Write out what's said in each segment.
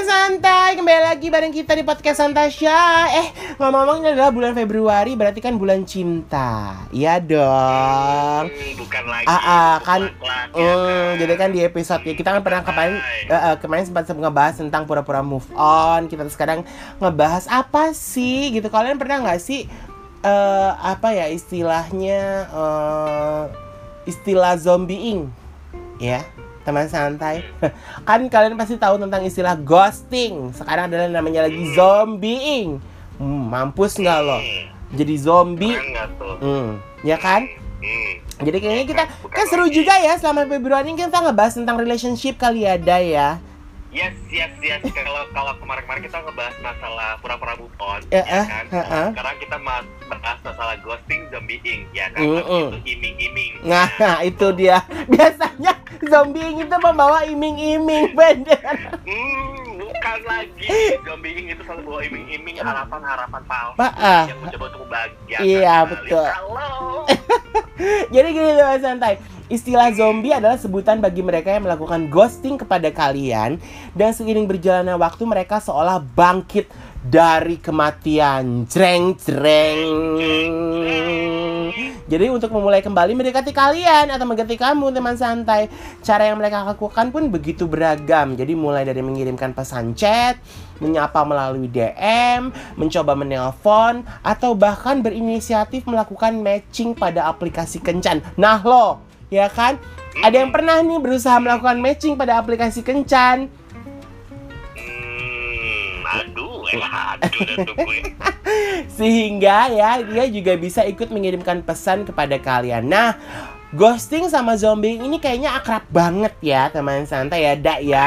santai, kembali lagi bareng kita di podcast Santasya. Eh, ngomong-ngomong ini adalah bulan Februari, berarti kan bulan cinta. Iya dong. Hmm, bukan lagi. Ah, ah, kan, Hmm, ya kan? jadi kan di episode ya, kita kan pernah kemarin eh, eh, kemarin sempat ngebahas tentang pura-pura move on. Kita sekarang ngebahas apa sih gitu. Kalian pernah nggak sih eh apa ya istilahnya eh istilah zombieing ya teman santai. Kan kalian pasti tahu tentang istilah ghosting. Sekarang adalah namanya lagi zombieing. Hmm, mampus nggak lo? Jadi zombie. Hmm, ya kan? Jadi kayaknya kita kan seru juga ya selama Februari ini kita ngebahas tentang relationship kali ada ya Yes, yes, yes. Kalau kalau kemarin-kemarin kita ngebahas masalah pura-pura move on, Ya, ya eh, kan? eh, eh. Sekarang kita mas bahas masalah ghosting, zombieing, ya kan? Mm, mm. itu iming-iming. nah itu dia biasanya zombieing itu membawa iming-iming bener Hmm, bukan lagi. Zombieing itu selalu bawa iming-iming harapan-harapan palsu ah. yang mencoba untuk membahagiakan. Iya, betul. Kalau Jadi gini teman santai. Istilah zombie adalah sebutan bagi mereka yang melakukan ghosting kepada kalian Dan seiring berjalannya waktu mereka seolah bangkit dari kematian. Jreng jreng Jadi untuk memulai kembali mendekati kalian atau mendekati kamu teman santai Cara yang mereka lakukan pun begitu beragam. Jadi mulai dari mengirimkan pesan chat Menyapa melalui DM Mencoba menelpon Atau bahkan berinisiatif melakukan matching pada aplikasi kencan. Nah lo, ya kan? Ada yang pernah nih berusaha melakukan matching pada aplikasi kencan? Hmm, aduh, eh. Sehingga ya dia juga bisa ikut mengirimkan pesan kepada kalian. Nah ghosting sama zombie ini kayaknya akrab banget ya teman santai ya dak ya.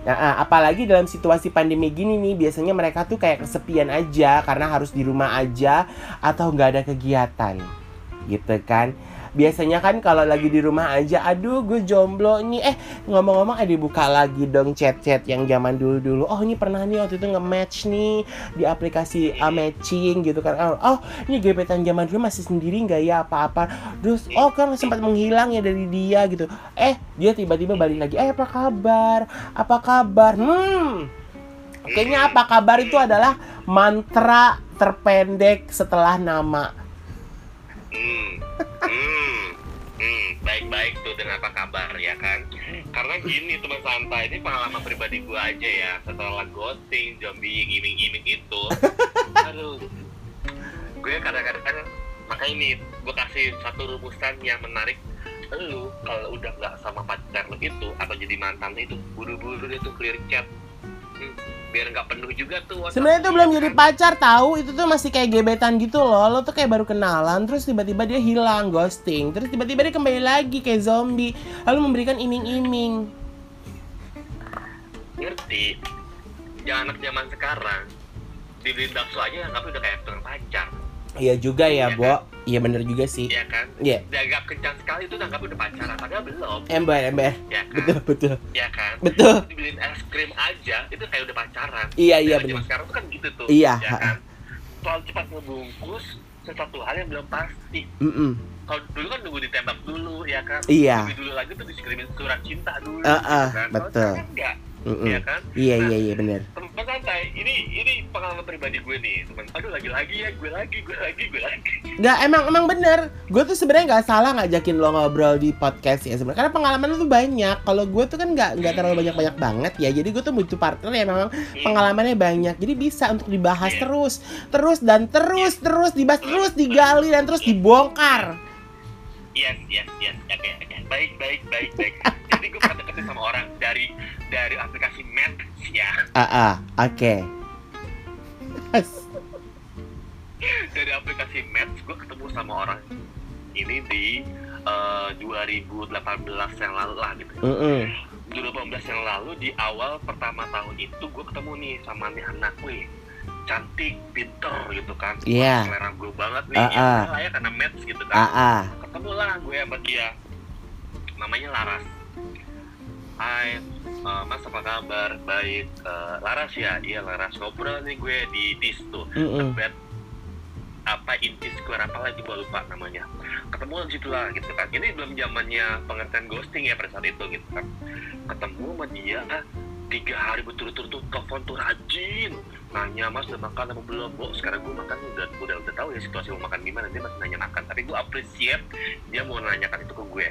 Nah, ah, apalagi dalam situasi pandemi gini nih biasanya mereka tuh kayak kesepian aja karena harus di rumah aja atau nggak ada kegiatan. Gitu kan biasanya kan kalau lagi di rumah aja aduh gue jomblo nih. Eh ngomong-ngomong eh dibuka lagi dong chat-chat yang zaman dulu-dulu. Oh ini pernah nih waktu itu nge-match nih di aplikasi uh, matching gitu kan. Oh, oh ini gebetan zaman dulu masih sendiri nggak ya apa-apa? Terus oh kan sempat menghilang ya dari dia gitu. Eh dia tiba-tiba balik lagi eh apa kabar? Apa kabar? Hmm. Kayaknya apa kabar itu adalah mantra terpendek setelah nama Hmm, hmm, hmm, baik-baik tuh dengan apa kabar ya kan? Karena gini teman santai, ini pengalaman pribadi gua aja ya. Setelah ghosting, zombie, iming-iming itu, aduh, gue kadang-kadang kan, makanya ini gue kasih satu rumusan yang menarik. Lu kalau udah nggak sama pacar lu itu atau jadi mantan itu, buru-buru tuh clear chat. Hmm, biar nggak penuh juga tuh. Sebenarnya itu lu, belum ya jadi kan? pacar tahu, itu tuh masih kayak gebetan gitu loh. Lo tuh kayak baru kenalan, terus tiba-tiba dia hilang, ghosting, terus tiba-tiba dia kembali lagi kayak zombie, lalu memberikan iming-iming. ngerti jangan anak zaman sekarang dibeliin bakso aja anggap udah kayak pacar Iya juga ya, Iya Bo. Iya bener juga sih. ya kan Iya. dianggap kencang sekali itu anggap udah pacaran padahal belum Ember, ember. ya kan Betul, betul. ya kan Betul. dibeliin es krim aja itu kayak udah pacaran Iya, iya bener. sekarang tuh kan gitu tuh Iya, ya kan soal cepat ngebungkus sesuatu hal yang belum pasti Mm-mm. kalau dulu kan nunggu ditembak dulu ya kan Iya. Nunggu dulu lagi tuh dikirimin surat cinta dulu Ah, ah, gitu kan. Kalau betul. sekarang enggak Mm-mm. ya kan Iya, Nah, iya, iya bener. teman santai ini ini pengalaman pribadi gue nih teman aduh lagi lagi ya gue lagi gue lagi gue lagi Nggak, emang emang bener. Gue tuh sebenarnya nggak salah ngajakin lo ngobrol di podcast ya sebenarnya. Karena pengalaman lo tuh banyak. Kalau gue tuh kan nggak nggak terlalu banyak banyak banget ya. Jadi gue tuh butuh partner yang memang pengalamannya banyak. Jadi bisa untuk dibahas Iya. terus, terus dan terus terus dibahas terus digali dan terus dibongkar. yes yes yes oke oke baik baik baik baik jadi gue pernah deketin sama orang dari dari aplikasi Match ya Ah, ah, oke. dari aplikasi Match gue ketemu sama orang ini di eh, 2018 yang lalu lah gitu Mm-mm. 2018 yang lalu di awal pertama tahun itu gue ketemu nih sama nih anak gue cantik, pinter gitu kan Iya. selera gue banget nih Ah, ya, ah. lah ya karena match gitu kan Ah, ah. ketemu lah gue sama dia namanya Laras Hai eh, Mas apa kabar? Baik Eh, Laras ya? Iya Laras. Ngobrol nih gue di dis tuh. Bed apa inti square apa lagi gue lupa namanya. Ketemu di situ lah gitu kan. Ini belum zamannya pengertian ghosting ya pada saat itu gitu kan. Ketemu sama dia tiga hari berturut-turut tuh telepon tuh rajin. Nanya mas udah makan apa belum? Bu sekarang gue makan udah udah udah tahu ya situasi mau makan gimana. Dia masih nanya makan tapi gue appreciate dia mau nanyakan itu ke gue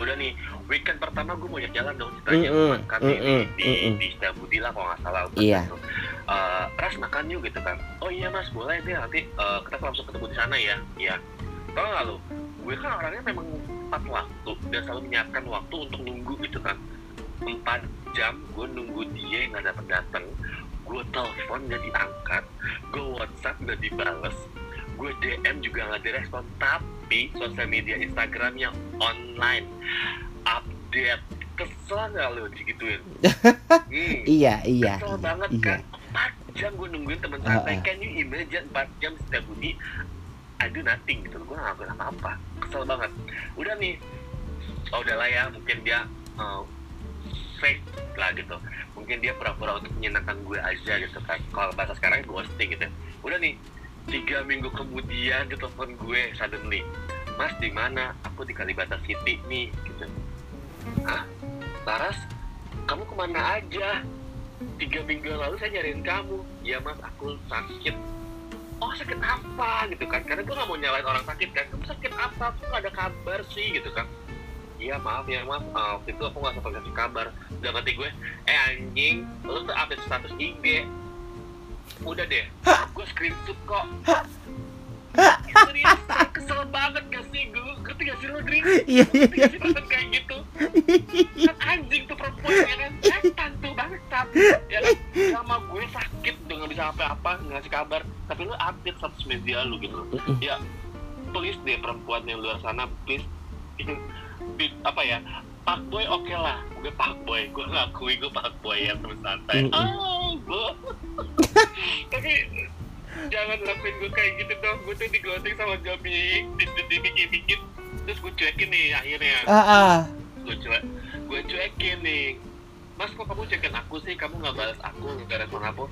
udah nih weekend pertama gue mau jalan dong ceritanya. Mm-mm, makan di mm-mm, di di Setiabudi lah kalau nggak salah Iya. Eh, Ras makan yuk gitu kan. Oh iya mas boleh deh nanti eh, kita langsung ketemu di sana ya. Ya tau gak lu? Gue kan orangnya memang tepat waktu dan selalu menyiapkan waktu untuk nunggu gitu kan. Empat jam gue nunggu dia nggak dapat datang gue telepon nggak diangkat. Gue WhatsApp nggak dibales gue DM juga nggak direspon. Tapi sosial media Instagramnya online update. Kesel nggak lo digituin? Hmm. Iya, iya. kesel banget iya. kan? 4 jam gue nungguin temen Ah, santai ah. can you imagine 4 jam setiap bunyi? I do nothing gitu. Gue gak ngelakuin apa-apa. Kesel banget. Udah nih. Oh udahlah ya. Mungkin dia uh, fake lah gitu. Mungkin dia pura-pura untuk menyenangkan gue aja gitu kan. Kalau bahasa sekarang ghosting gitu. Udah nih tiga minggu kemudian dia telepon gue suddenly mas di mana? Aku di Kalibata City nih gitu. Ah Laras kamu ke mana aja? Tiga minggu lalu saya nyariin kamu. Ya mas aku sakit. Oh sakit apa? gitu kan karena gue gak mau nyalain orang sakit kan. Kamu sakit apa? Aku gak ada kabar sih gitu kan. Iya maaf ya maaf Ah, waktu itu aku gak sempat ngasih kabar. Udah ngerti gue eh anjing lu tuh update status IG udah deh gue screenshot kok. Serius kesel banget gak sih? Gue ngerti gak sih lu Dri? Iya, iya, gak sih perasaan kayak gitu? Kan anjing tuh perempuan ya kan? Setan tuh bangsat. Ya kan? Sama gue sakit udah nggak bisa apa-apa ngasih kabar. Tapi lu update status media lu gitu. Ya please deh perempuan yang luar sana please. Apa ya? Pak boy oke lah. Gue pak boy gue ngakui gue pak boy yang temen santai. Oh tapi jangan lakuin gue kayak gitu dong. Gue tuh digoting sama di, dibikin-bikin terus gue cuekin nih akhirnya. Ah, ah. gue cuek gue cuekin nih. Mas kok kamu cuekin aku sih? Kamu nggak balas aku nggak respon aku.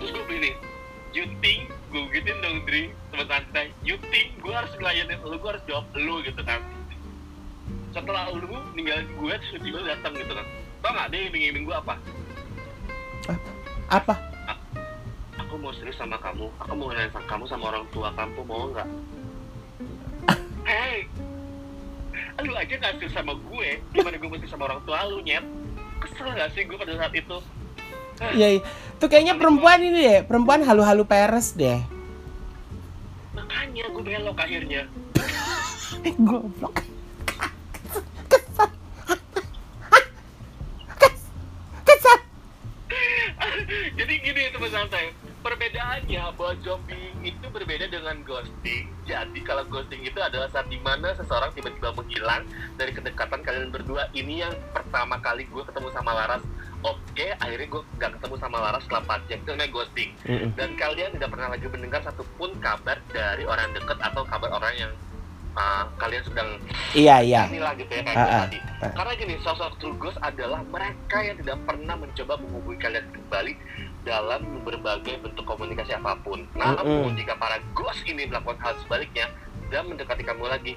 Terus gue begini you think gue gituin dong Dri teman santai. You think gue harus ngelayanin lu gue harus jawab lu gitu kan. Setelah lu ninggalin gue terus tiba datang gitu kan. Tau gak dia iming-iming gue apa Apa? aku mau serius sama kamu. Aku mau kenalin sama kamu sama orang tua kamu mau nggak? Hey lu aja gak serius sama gue. Gimana gue mesti sama orang tua lu nyet? Kesel gak sih gue pada saat itu? Iya, iya. Tuh kayaknya perempuan ini deh, perempuan halu-halu peres deh. makanya gue belok akhirnya. Goblok. jadi gini teman santai perbedaannya bahwa zombie itu berbeda dengan ghosting. Jadi kalau ghosting itu adalah saat di mana seseorang tiba-tiba menghilang dari kedekatan kalian berdua. Ini yang pertama kali gue ketemu sama Laras. Oke akhirnya gue gak ketemu sama Laras setelah 4 jam. Itu namanya ghosting. Dan kalian tidak pernah lagi mendengar satupun kabar dari orang dekat atau kabar orang yang uh, kalian sedang Iya, iya. inilah gitu ya kayak ah, tadi. ah. Karena gini, sosok true ghost adalah mereka yang tidak pernah mencoba menghubungi kalian kembali dalam berbagai bentuk komunikasi apa pun. Namun jika para ghost ini melakukan hal sebaliknya dan mendekati kamu lagi,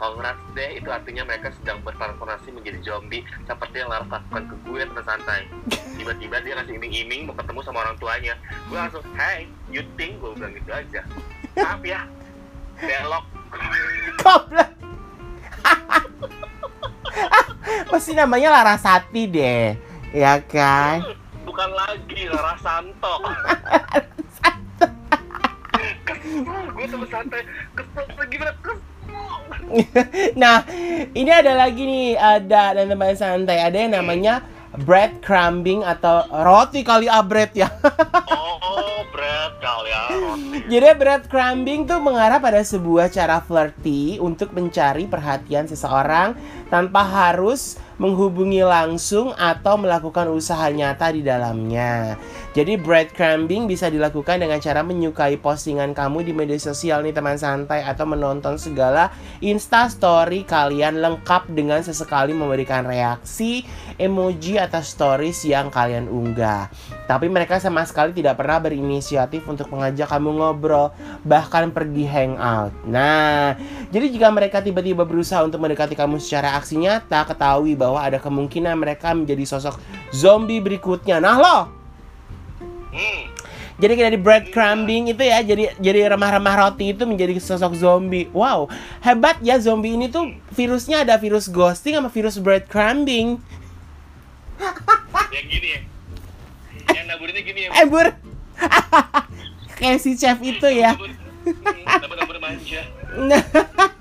congrats deh itu artinya mereka sedang bertransformasi menjadi zombie seperti yang Laras lakukan ke gue teman santai. Tiba-tiba dia ngasih iming-iming mau ketemu sama orang tuanya. Gue langsung, hey, you think gue bilang gitu aja. Maaf ya, belok. Goblok. Pasti namanya Larasati deh. Ya kan? bukan lagi Lara Santo kesel gue sama santai kesel gimana kesel Nah, ini ada lagi nih, ada dan teman santai. Ada yang namanya bread crumbing atau roti kali bread ya. oh ya Jadi bread crumbing tuh mengarah pada sebuah cara flirty untuk mencari perhatian seseorang tanpa harus menghubungi langsung atau melakukan usaha nyata di dalamnya. Jadi breadcrumbing bisa dilakukan dengan cara menyukai postingan kamu di media sosial nih teman santai atau menonton segala Insta story kalian lengkap dengan sesekali memberikan reaksi emoji atas stories yang kalian unggah. Tapi mereka sama sekali tidak pernah berinisiatif untuk mengajak kamu ngobrol, bahkan pergi hangout. Nah, jadi jika mereka tiba-tiba berusaha untuk mendekati kamu secara aksi nyata, ketahui bahwa ada kemungkinan mereka menjadi sosok zombie berikutnya. Nah, lo Hmm. jadi dari breadcrumbing itu ya, jadi jadi remah-remah roti itu menjadi sosok zombie. Wow, hebat ya zombie ini tuh virusnya ada virus ghosting sama virus breadcrumbing. Yang gini ya. Yang naburinnya gini ya. Eh bur, kayak si chef itu ya. Manja. Nah,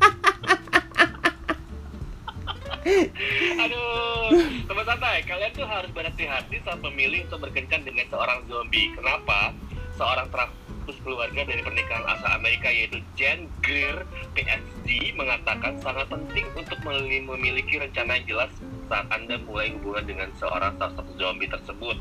Aduh, teman santai, kalian tuh harus berhati-hati saat memilih untuk berkencan dengan seorang zombie. Kenapa? Seorang terapus keluarga dari pernikahan asal Amerika yaitu Jen Greer, PhD, mengatakan sangat penting untuk memili- memiliki rencana yang jelas saat Anda mulai hubungan dengan seorang sosok zombie tersebut.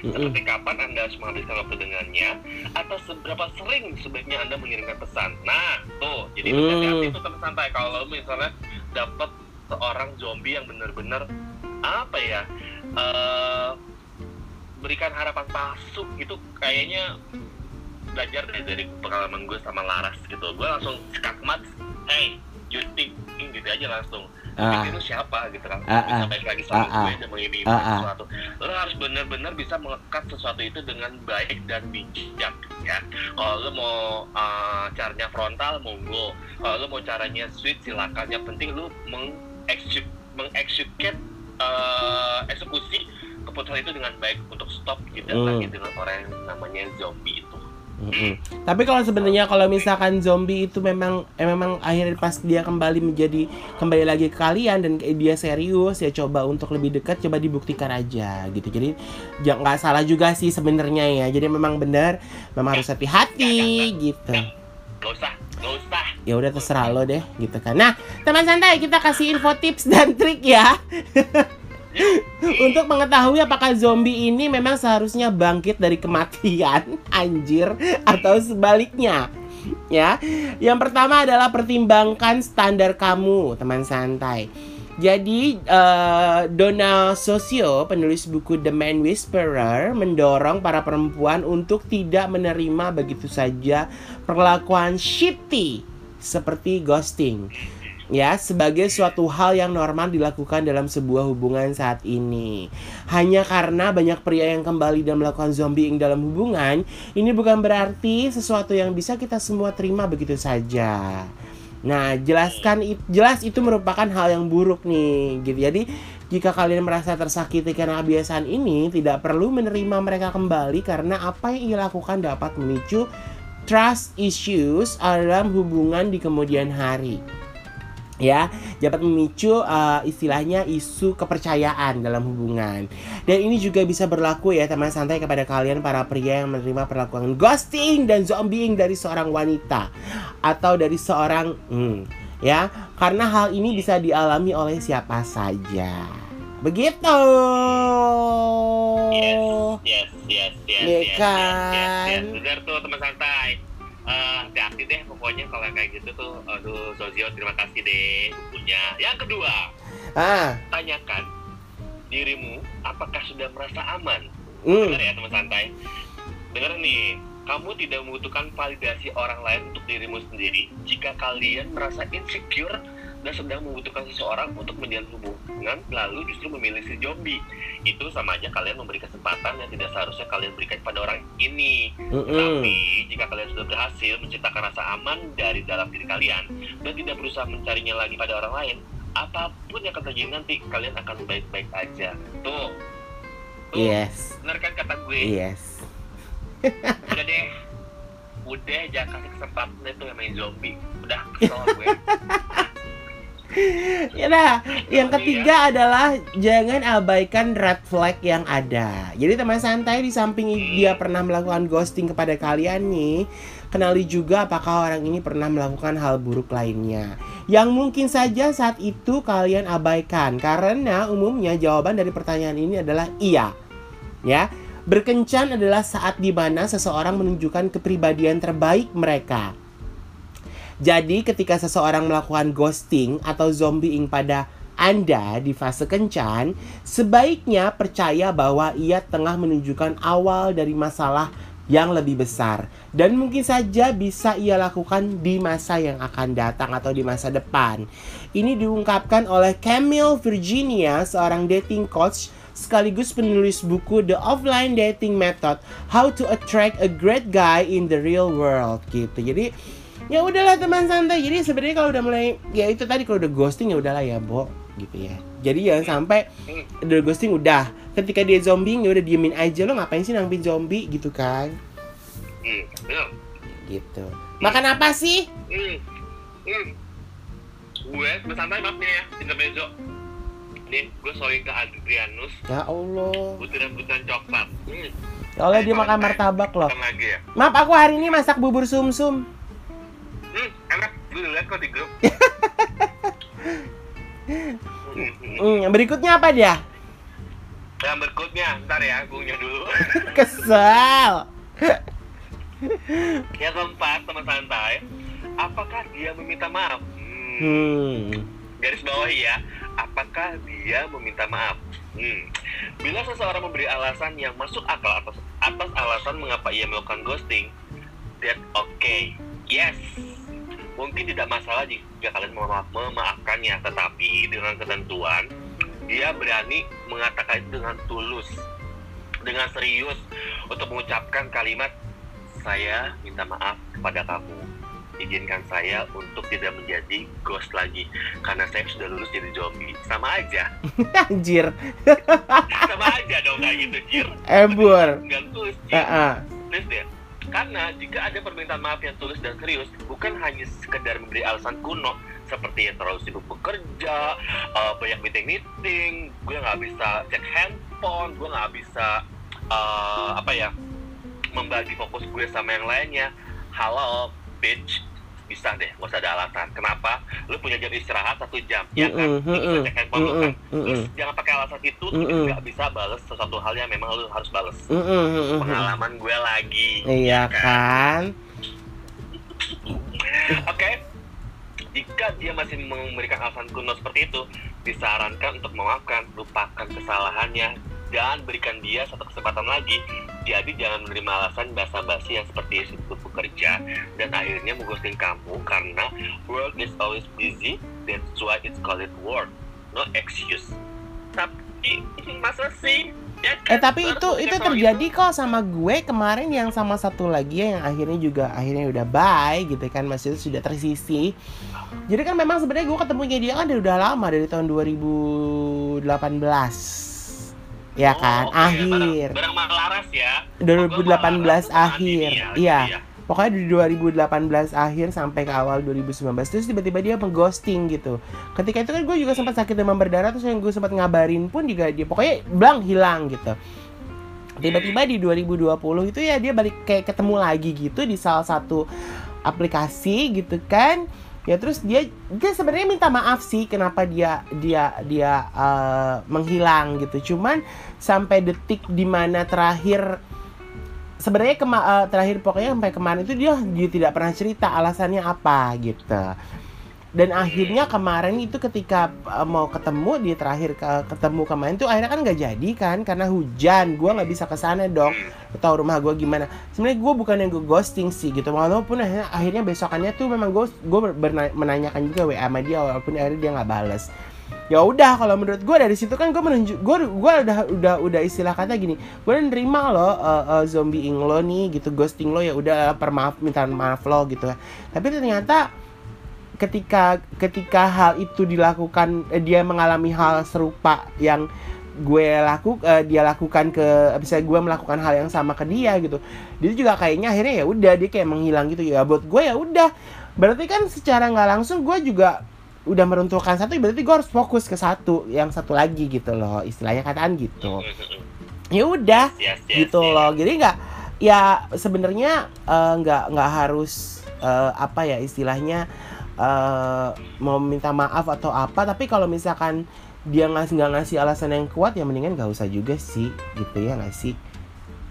Seperti kapan Anda harus menghabiskan waktu dengannya, atau seberapa sering sebaiknya Anda mengirimkan pesan. Nah, tuh, jadi Hmm. berhati-hati tuh teman santai. Kalau misalnya dapat seorang zombie yang benar-benar apa ya eh, berikan harapan palsu gitu kayaknya belajar deh dari pengalaman gue sama Laras gitu gue langsung skakmat hey you think gitu aja langsung Ah. itu siapa gitu kan Ah, bisa ah. baik lagi sama Ah, ah. gue dan mengimimi Ah, ah. sesuatu lo harus benar-benar bisa mengekat sesuatu itu dengan baik dan bijak ya kalau lo mau uh, caranya frontal monggo kalau lo mau caranya sweet silakan yang penting lo mengeksekut mengeksekut uh, eksekusi keputusan itu dengan baik untuk stop tidak Hmm. lagi dengan orang yang namanya zombie itu Mm-mm. Tapi kalau sebenarnya kalau misalkan zombie itu memang eh, memang akhirnya pas dia kembali menjadi kembali lagi ke kalian dan dia serius ya coba untuk lebih dekat coba dibuktikan aja gitu. Jadi jangan nggak salah juga sih sebenarnya ya. Jadi memang benar memang harus hati-hati gitu. gak usah gak usah Ya udah terserah lo deh gitu kan. Nah, teman santai kita kasih info tips dan trik ya. Untuk mengetahui apakah zombie ini memang seharusnya bangkit dari kematian, anjir, atau sebaliknya. Ya, yang pertama adalah pertimbangkan standar kamu, teman santai. Jadi, Donald Sosio, penulis buku The Man Whisperer, mendorong para perempuan untuk tidak menerima begitu saja perlakuan shitty seperti ghosting ya sebagai suatu hal yang normal dilakukan dalam sebuah hubungan saat ini. Hanya karena banyak pria yang kembali dan melakukan zombieing dalam hubungan, ini bukan berarti sesuatu yang bisa kita semua terima begitu saja. Nah, jelaskan jelas itu merupakan hal yang buruk nih, gitu. Jadi, jika kalian merasa tersakiti karena kebiasaan ini, tidak perlu menerima mereka kembali karena apa yang ia lakukan dapat memicu trust issues dalam hubungan di kemudian hari ya dapat memicu uh, istilahnya isu kepercayaan dalam hubungan dan ini juga bisa berlaku ya teman santai kepada kalian para pria yang menerima perlakuan ghosting dan zombieing dari seorang wanita atau dari seorang hmm, ya karena hal ini bisa dialami oleh siapa saja begitu Yes, yes, yes, yes, Iya yes, yes, kan? yes, yes. Benar tuh teman santai. Hati-hati deh pokoknya kalau kayak gitu tuh, aduh Sozio terima kasih deh bukunya. Yang kedua, ah tanyakan dirimu apakah sudah merasa aman. hmm, Benar ya teman santai. Dengar nih, kamu tidak membutuhkan validasi orang lain untuk dirimu sendiri. Jika kalian merasa insecure dan sedang membutuhkan seseorang untuk menjalin hubungan, lalu justru memilih si zombie, itu sama aja kalian memberi kesempatan yang tidak seharusnya kalian berikan pada orang ini. mm-mm. Tapi jika kalian sudah berhasil menciptakan rasa aman dari dalam diri kalian dan tidak berusaha mencarinya lagi pada orang lain, apa pun yang akan terjadi nanti, kalian akan baik-baik aja. Tuh, tuh, yes bener kan kata gue? yes udah deh udah jangan kasih kesempatan itu yang main zombie udah kesel gue Ya nah, yang ketiga adalah jangan abaikan red flag yang ada. Jadi teman santai di samping dia pernah melakukan ghosting kepada kalian nih, kenali juga apakah orang ini pernah melakukan hal buruk lainnya. Yang mungkin saja saat itu kalian abaikan karena umumnya jawaban dari pertanyaan ini adalah iya. Ya, berkencan adalah saat di mana seseorang menunjukkan kepribadian terbaik mereka. Jadi ketika seseorang melakukan ghosting atau zombieing pada Anda di fase kencan, sebaiknya percaya bahwa ia tengah menunjukkan awal dari masalah yang lebih besar dan mungkin saja bisa ia lakukan di masa yang akan datang atau di masa depan. Ini diungkapkan oleh Camille Virginia, seorang dating coach sekaligus penulis buku The Offline Dating Method: How to Attract a Great Guy in the Real World gitu. Jadi ya udahlah teman santai. Jadi sebenarnya kalau udah mulai ya itu tadi kalau udah ghosting ya udahlah ya, Bo gitu ya. Jadi jangan sampai udah ghosting udah ketika dia zombie ya udah diemin aja lo ngapain sih nanggepin zombie gitu kan gitu makan apa sih Hmm, hmm. Gue bersantai maaf nih ya, intermezzo. Nih, gue showing ke Adrianus ya Allah butiran-butiran coklat. Hmm, ya Allah dia makan martabak loh lagi ya. maaf aku hari ini masak bubur sumsum Hmm, enak. Gue liat kok di grup. Hmm, berikutnya apa dia Yang berikutnya, ntar ya, gue dulu. kesel Yang keempat, teman santai. Apakah dia meminta maaf? Hmm. hmm Garis bawahi ya, apakah dia meminta maaf? Hmm. Bila seseorang memberi alasan yang masuk akal atas atas alasan mengapa ia melakukan ghosting, that okay. Yes. Mungkin tidak masalah jika kalian mema- memaafkannya, tetapi dengan ketentuan dia berani mengatakan itu dengan tulus, dengan serius untuk mengucapkan kalimat saya minta maaf kepada kamu. Izinkan saya untuk tidak menjadi ghost lagi karena saya sudah lulus jadi zombie. Sama aja, anjir sama aja dong kayak gitu, Jir. ebur Nggak tulus, Jir. deh. Karena jika ada permintaan maaf yang tulus dan serius, bukan hanya sekedar memberi alasan kuno seperti yang terlalu sibuk bekerja, eh, banyak meeting-meeting, gue nggak bisa cek handphone, gue nggak bisa eh, apa ya membagi fokus gue sama yang lainnya. Halo, bitch, bisa deh, gak usah ada alasan. Kenapa? Lu punya jam istirahat satu jam, ya kan? Mm-mm, Lu bisa cek handphone lu kan? mm-mm, Terus jangan pakai alasan itu, terus Mm-mm. nggak bisa bales sesuatu hal yang memang lu harus bales Mm, mm, mm, mm. pengalaman gue lagi. iya kan Oke. Jika dia masih memberikan alasan kuno seperti itu, disarankan untuk memaafkan, lupakan kesalahannya, dan berikan dia satu kesempatan lagi. Jadi jangan menerima alasan basa-basi yang seperti sibuk bekerja dan akhirnya menghosting kamu karena work is always busy. That's why it's called work, no excuse. Tapi masa sih? Ya kan? Eh tapi itu itu terjadi kok sama gue kemarin yang sama satu lagi ya, yang akhirnya juga akhirnya udah bye gitu kan maksudnya sudah tersisi. Jadi kan memang sebenarnya gue ketemunya dia kan dari udah lama dari tahun 2018. Ya kan, Oh, oke. akhir. Barang, barang Malaras ya. 2018 Oh, akhir. Iya. Pokoknya dari 2018 akhir sampai ke awal 2019 Terus tiba-tiba dia mengghosting gitu Ketika itu kan gue juga sempat sakit demam berdarah Terus yang gue sempat ngabarin pun juga dia Pokoknya blang hilang gitu Tiba-tiba di 2020 itu ya dia balik kayak ketemu lagi gitu Di salah satu aplikasi gitu kan ya terus dia dia sebenarnya minta maaf sih kenapa dia dia dia eh, menghilang gitu. Cuman sampai detik di mana terakhir sebenarnya eh, terakhir pokoknya sampai kemarin itu dia dia tidak pernah cerita alasannya apa gitu dan akhirnya kemarin itu ketika eh, mau ketemu di terakhir ke- ketemu kemarin tuh akhirnya kan nggak jadi kan karena hujan. Gua nggak bisa ke sana dong tahu rumah gue gimana. Sebenarnya gue bukan yang gue ghosting sih gitu. Walaupun akhirnya, akhirnya besokannya tuh memang gue gue menanyakan juga wa sama dia walaupun akhirnya dia nggak bales. Ya udah kalau menurut gue dari situ kan gue menunjuk gue gue udah udah udah istilah kata gini. Gue nerima lo uh, uh, zombieing lo nih gitu ghosting lo ya udah permaaf minta maaf lo gitu tapi ternyata ketika ketika hal itu dilakukan eh, dia mengalami hal serupa yang gue laku eh, dia lakukan ke bisa gue melakukan hal yang sama ke dia gitu. Dia juga kayaknya akhirnya ya udah dia kayak menghilang gitu ya. Buat gue ya udah. Berarti kan secara nggak langsung gue juga udah meruntuhkan satu berarti gue harus fokus ke satu yang satu lagi gitu loh istilahnya kataan gitu. Ya udah Yes, yes, gitu yes. loh. Jadi nggak ya sebenarnya eh, nggak nggak harus eh, apa ya istilahnya eh, mau minta maaf atau apa tapi kalau misalkan dia ngasih nggak ngasih alasan yang kuat ya mendingan nggak usah juga sih gitu ya nggak sih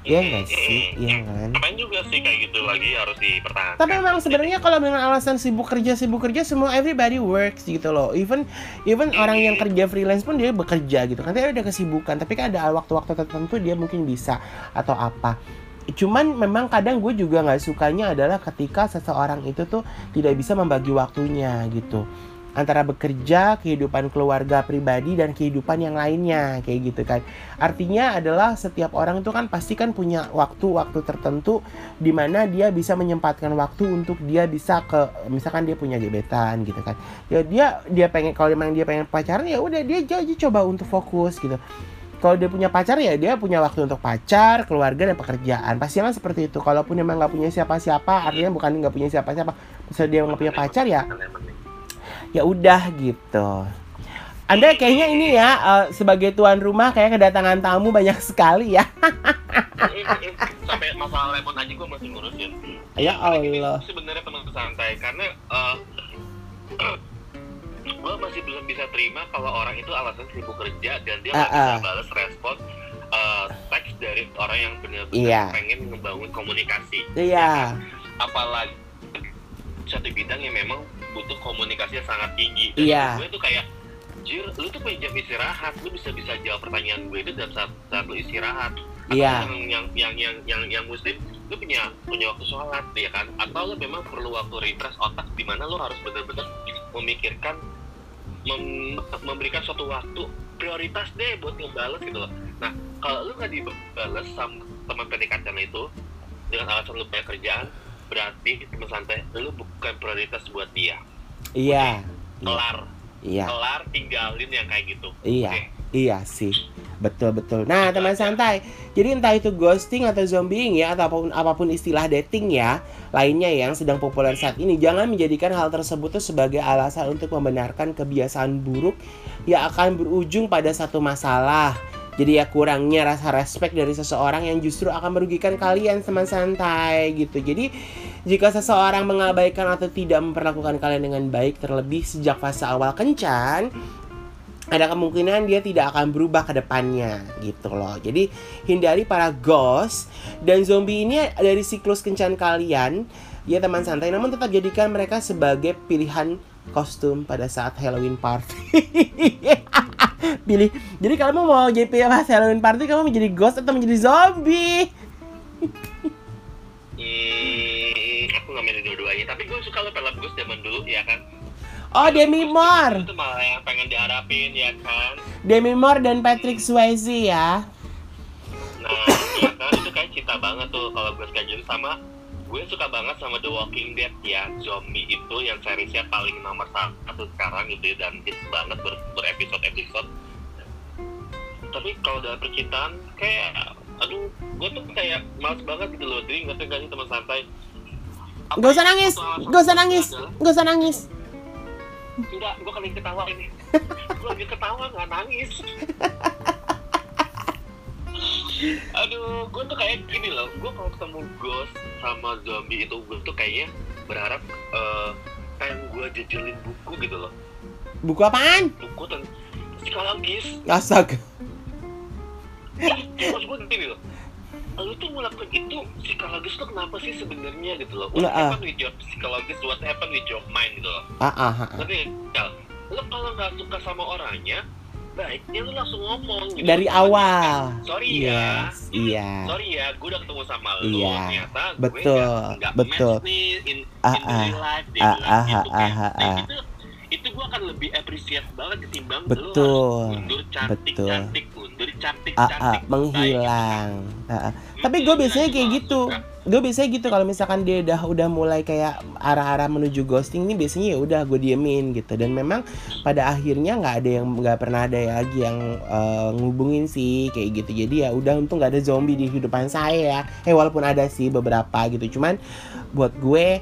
Iya nggak sih? Iya kan? Ngapain juga sih kayak gitu lagi harus dipertahankan. Tapi memang sebenarnya kalau dengan alasan sibuk kerja sibuk kerja semua everybody works gitu loh. Even even orang yang kerja freelance pun dia bekerja gitu kan. Tapi ada kesibukan. Tapi kan ada waktu-waktu tertentu dia mungkin bisa atau apa. Cuman memang kadang gue juga nggak sukanya adalah ketika seseorang itu tuh tidak bisa membagi waktunya gitu antara bekerja, kehidupan keluarga pribadi dan kehidupan yang lainnya kayak gitu kan. Artinya adalah setiap orang itu kan pasti kan punya waktu-waktu tertentu di mana dia bisa menyempatkan waktu untuk dia bisa ke misalkan dia punya gebetan gitu kan. Ya dia dia pengen kalau memang dia pengen pacaran ya udah dia aja coba untuk fokus gitu. Kalau dia punya pacar ya dia punya waktu untuk pacar, keluarga dan pekerjaan. Pastilah seperti itu. Kalaupun emang nggak punya siapa-siapa, artinya bukan nggak punya siapa-siapa. Misalnya dia nggak punya pacar ya ya udah gitu. Anda kayaknya ini ya uh, sebagai tuan rumah kayak kedatangan tamu banyak sekali ya. Sampai masalah lemon aja gue masih ngurusin. Ya Allah. Sebenarnya teman santai karena uh, gue masih belum bisa terima kalau orang itu alasan sibuk kerja dan dia nggak uh, uh. bisa balas respon uh, teks dari orang yang benar-benar yeah. pengen membangun komunikasi. Iya. Yeah. Apalagi satu bidang yang memang butuh komunikasi yang sangat tinggi. Dan iya. Gue tuh kayak, jir, lu tuh punya jam istirahat, lu bisa bisa jawab pertanyaan gue itu dalam saat, saat lu istirahat. Iya. Yang, yang yang yang yang yang muslim, lu punya punya waktu sholat, ya kan? Atau lu memang perlu waktu refresh otak di mana lu harus benar-benar memikirkan mem, memberikan suatu waktu prioritas deh buat ngebales gitu loh. Nah, kalau lu nggak dibales sama teman PDKT itu dengan alasan lu banyak kerjaan, berarti teman santai lu bukan prioritas buat dia. Iya. Kelar. Iya. Kelar tinggalin yang kayak gitu. Iya. Okay. iya sih betul betul. Nah teman santai. Jadi entah itu ghosting atau zombieing ya atau apa pun apa pun istilah dating ya lainnya yang sedang populer saat ini jangan menjadikan hal tersebut tuh sebagai alasan untuk membenarkan kebiasaan buruk yang akan berujung pada satu masalah. Jadi ya kurangnya rasa respect dari seseorang yang justru akan merugikan kalian teman santai gitu. Jadi jika seseorang mengabaikan atau tidak memperlakukan kalian dengan baik terlebih sejak fase awal kencan ada kemungkinan dia tidak akan berubah ke depannya gitu loh. Jadi hindari para ghost dan zombie ini dari siklus kencan kalian ya teman santai namun tetap jadikan mereka sebagai pilihan kostum pada saat Halloween party. pilih jadi kamu mau JP apa Halloween party kamu menjadi ghost atau menjadi zombie hmm, aku nggak milih dua-duanya tapi gue suka lo film ghost zaman dulu ya kan Oh Demi Moore. Itu malah yang pengen diharapin ya kan? Demi Moore dan Patrick Swayze ya. Nah iya kan? Itu kayak cita banget tuh kalau gue gitu sama gue suka banget sama The Walking Dead ya. Zombie itu yang seriesnya paling nomor satu sekarang gitu ya dan hits banget ber, berepisode episode tapi kalau dalam percintaan kayak aduh gue tuh kayak males banget gitu loh. Jadi nggak sih teman santai? Gak usah nangis, gak usah nangis, gak usah nangis. Enggak, gue kali ketawa ini. gue lagi ketawa nggak nangis. aduh gue tuh kayak gini loh. Gue kalau ketemu ghost sama zombie itu gue tuh kayaknya berharap uh, pengen gue jejelin buku gitu loh. Buku apaan? Buku dan psikologis. Astaga. Terus gue gini loh lu tuh melakukan itu psikologis tuh kenapa sih sebenarnya gitu loh? What nah, happened with your psikologis what happened with your mind gitu loh. Ah ah, ah. tapi ya, lo kalau nggak suka sama orangnya baiknya lu langsung ngomong gitu. dari awal. Sorry ya. Iya. Sorry ya gue udah ketemu sama lu iya. ternyata betul gue gak, gak betul. match nih in, ah, in ah, real life ah, ah, gitu ah, ah, ah, itu itu gue akan lebih appreciate banget ketimbang betul lu harus mundur cantik betul. cantik mundur cantik cantik ah, menghilang. Ah, ah. tapi gue biasanya kayak gitu. Gue biasanya gitu kalau misalkan dia udah udah mulai kayak arah-arah menuju ghosting nih biasanya ya udah gue diemin gitu. Dan memang pada akhirnya nggak ada yang nggak pernah ada lagi yang uh, ngubungin sih kayak gitu. Jadi ya udah untung nggak ada zombie di kehidupan saya eh walaupun ada sih beberapa gitu. Cuman buat gue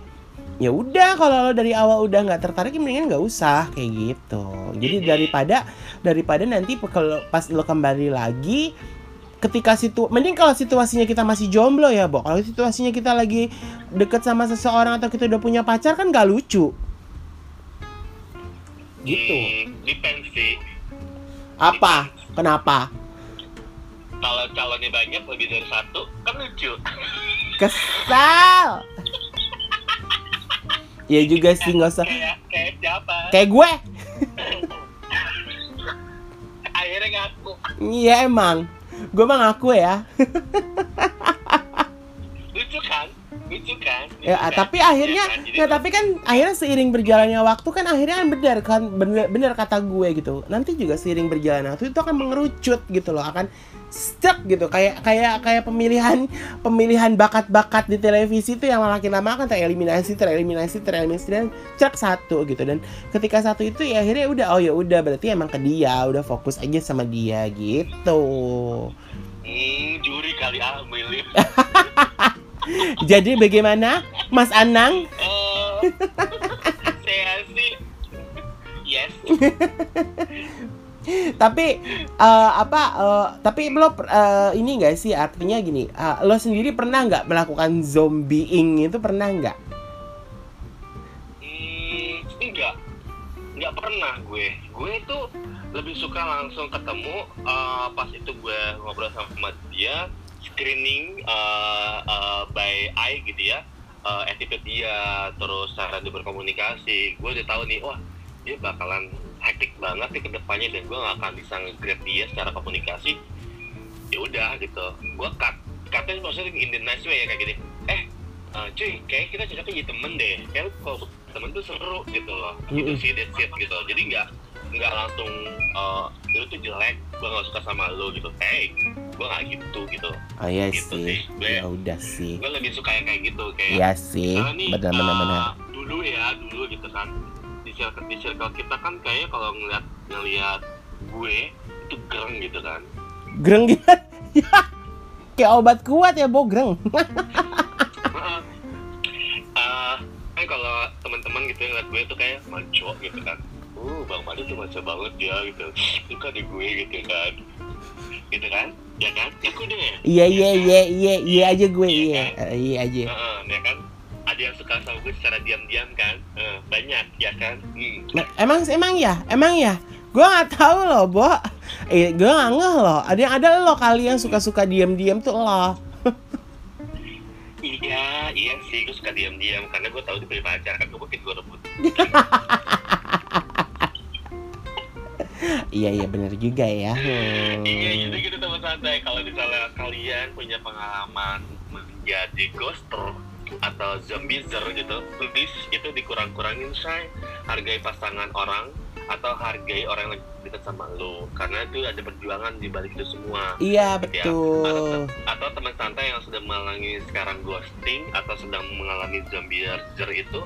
ya udah kalau lo dari awal udah nggak tertarik ya mendingan nggak usah kayak gitu. Jadi daripada daripada nanti kalau pas lo kembali lagi ketika situ mending kalau situasinya kita masih jomblo ya Bo. Kalau situasinya kita lagi deket sama seseorang atau kita udah punya pacar kan nggak lucu. Gitu. Hmm, depends sih. Apa? Kenapa? Kalau calonnya banyak lebih dari satu kan lucu. Kesal. Ya juga sih nggak usah. kayak kayak siapa? Kayak gue. Iya emang. Gue emang ngaku ya. lucu kan lucu kan Ya, Lucu kan? tapi akhirnya, Iya kan? Jadi ya tapi kan akhirnya seiring berjalannya waktu kan akhirnya kan benar kan bener, bener kata gue gitu. Nanti juga seiring berjalannya waktu itu akan mengerucut gitu loh, akan stuck gitu. Kayak kayak kayak pemilihan pemilihan bakat-bakat di televisi itu yang makin lama kan tereliminasi, tereliminasi, tereliminasi dan cek satu gitu. Dan ketika satu itu ya akhirnya udah oh ya udah berarti emang ke dia, udah fokus aja sama dia gitu. hmm, juri kali ah milih Jadi bagaimana Mas Anang? Eh, saya sih. Yes. Tapi eh, apa eh, tapi lo eh, ini enggak sih? Artinya gini eh, lo sendiri pernah nggak melakukan zombieing itu? Pernah nggak? Hmm, enggak. Nggak pernah gue. Gue itu lebih suka langsung ketemu eh, pas itu gue ngobrol sama dia screening eh, eh, by eye gitu ya. Eh, attitude dia terus cara dia berkomunikasi. Gue udah tahu nih wah dia bakalan hektik banget nih ke depannya dan gue gak akan bisa nge-grab dia secara komunikasi. Ya udah gitu. Gue cut cutnya maksudnya in the nice way ya kayak gini. Eh eh, cuy kayak kita cocoknya jadi temen deh. Kayak kalau temen tuh seru gitu loh. Gitu sih that's it gitu. Jadi nggak nggak langsung eh lu tuh jelek gue gak suka sama lu gitu. Hey gue gak gitu gitu. Oh iya Gitu sih. sih, ya udah sih. gue lebih suka yang kayak gitu kayak iya sih. nih benar benar eh, benar. dulu ya dulu gitu kan. Di circle di circle kita kan kayaknya kalau ngeliat ngeliat gue itu gereng gitu kan. Greng gitu kayak obat kuat ya bo greng Heeh. Eh, kan kalau teman-teman gitu yang ngeliat gue tuh kayak maco gitu kan uh bang Madu tuh maco banget ya gitu. Suka di gue gitu kan. Gitu kan? Ya kan? Ya aku deh. Iya iya iya iya iya aja gue Iya iya. kan? Eh, iya aja. Ya kan? Ada yang suka sama gue secara diam-diam kan? Eh, banyak ya kan? Hmm. Nah, emang emang ya? Emang ya? Gue nggak tahu loh bo. Eh gue nggak ngeh loh. Ada yang ada lo kali yang suka suka diam diam tuh lo Iya, iya sih, gue suka diam-diam. Karena gue tahu dia punya pacar kan? Gue mungkin gue rebut. iya iya bener juga ya Hmm. Iya, gitu gitu teman santai. Kalau misalnya kalian punya pengalaman menjadi ghoster atau zombiezer gitu, please itu dikurang-kurangin say. Hargai pasangan orang atau hargai orang yang dekat sama lo karena itu ada perjuangan di balik itu semua. iya Gitu ya. Atau, betul atau teman santai yang sedang mengalami sekarang ghosting atau sedang mengalami zombiezer itu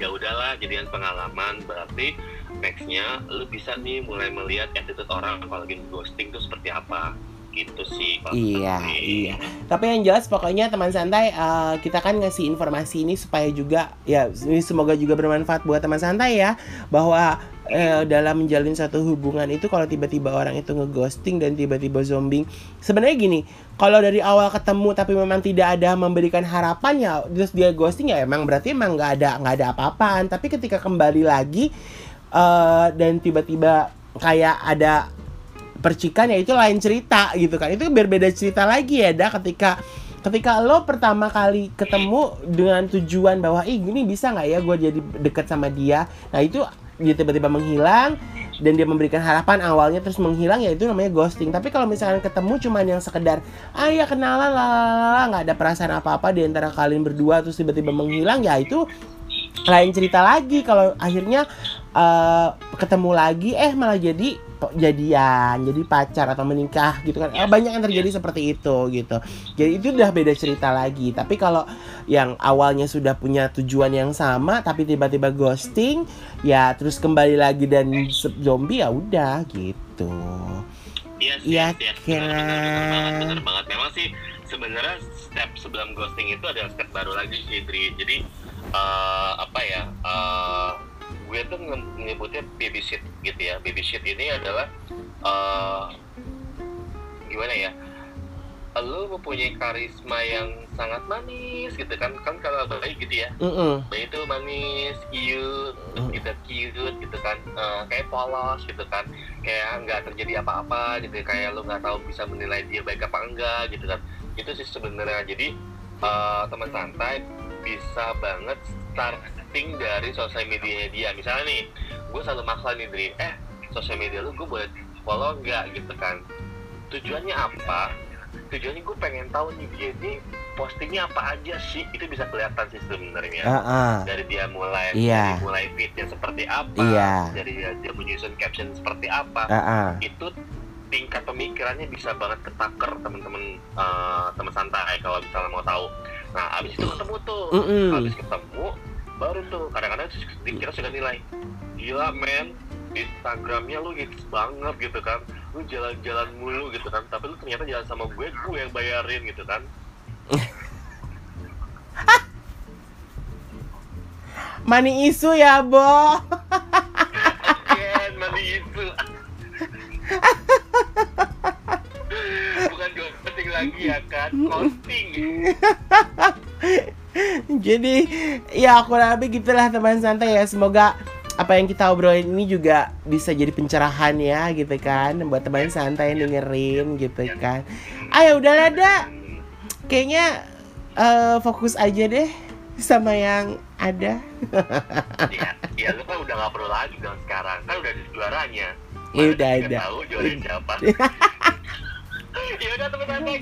ya udahlah jadian pengalaman berarti nextnya lu bisa nih mulai melihat attitude orang kalau lagi ghosting itu seperti apa. Gitu sih Iya, iya. Tapi yang jelas pokoknya teman santai eh, kita kan ngasih informasi ini supaya juga ya ini semoga juga bermanfaat buat teman santai ya bahwa eh, dalam menjalin satu hubungan itu kalau tiba-tiba orang itu ngeghosting dan tiba-tiba zombing sebenarnya gini kalau dari awal ketemu tapi memang tidak ada memberikan harapan ya terus dia ghosting ya emang berarti emang nggak ada nggak ada apa-apaan. Tapi ketika kembali lagi eh, dan tiba-tiba kayak ada percikan ya itu lain cerita gitu kan. Itu berbeda cerita lagi ya dah ketika ketika lo pertama kali ketemu dengan tujuan bahwa ih gini bisa nggak ya gue jadi deket sama dia? Nah itu dia tiba-tiba menghilang dan dia memberikan harapan awalnya terus menghilang ya itu namanya ghosting. Tapi kalau misalkan ketemu cuman yang sekedar ah ya kenalan lalala nggak ada perasaan apa-apa di antara kalian berdua terus tiba-tiba menghilang ya itu lain cerita lagi. Kalau akhirnya eh, ketemu lagi eh malah jadi jadian jadi pacar atau menikah gitu kan Eh, banyak yang terjadi seperti itu gitu jadi itu udah beda cerita lagi tapi kalau yang awalnya sudah punya tujuan yang sama tapi tiba-tiba ghosting ya terus kembali lagi dan zombie ya udah gitu Iya sih, Iya yes, benar, banget, benar banget. Memang sih sebenarnya step sebelum ghosting itu adalah step baru lagi sih, Dri. Jadi eh, apa ya? eh, gue tuh menyebutnya baby shit gitu ya. Baby shit ini adalah eh, gimana ya? Lo mempunyai karisma yang sangat manis gitu kan? Kan kalau bayi gitu ya, Mm-mm. bayi itu manis, cute, Hmm. kita cute gitu kan, Eh, kayak polos gitu kan, kayak nggak terjadi apa-apa gitu, kayak lu nggak tahu bisa menilai dia baik apa enggak gitu kan. itu sih sebenarnya jadi eh, teman santai bisa banget starting dari sosial media dia misalnya nih gue selalu maksa nih Dri eh sosial media lu gue boleh follow nggak gitu kan tujuannya apa tujuannya gue pengen tahu nih dia ini postingnya apa aja sih itu bisa kelihatan sih sebenarnya Ah, ah. dari dia mulai Iya. dari mulai fitnya seperti apa Iya. dari dia, dia menyusun caption seperti apa Ah, ah. itu tingkat pemikirannya bisa banget ketaker teman-teman eh, teman santai kalau misalnya mau tahu nah abis itu ketemu tuh Mm-mm. habis ketemu baru tuh kadang-kadang kita sudah nilai. Gila men Instagramnya lu hits banget gitu kan. Lu jalan-jalan mulu gitu kan tapi lu ternyata jalan sama gue gue yang bayarin gitu kan. Money isu ya, Bo. again itu bukan ghosting lagi ya kan ghosting Jadi ya kurang lebih gitulah teman santai ya. Semoga apa yang kita obrolin ini juga bisa jadi pencerahan ya gitu kan buat teman santai yang dengerin gitu kan. Ayo udahlah dah. Kayaknya eh, fokus aja deh sama yang ada. ya, ya lu kan udah gak perlu lagi dong sekarang kan udah di juaranya Ya udah, udah. tahu juara siapa ya udah teman-teman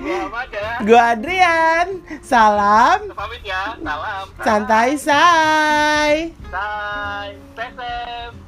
gue Adrian. Salam pamit ya salam santai say. Stay safe.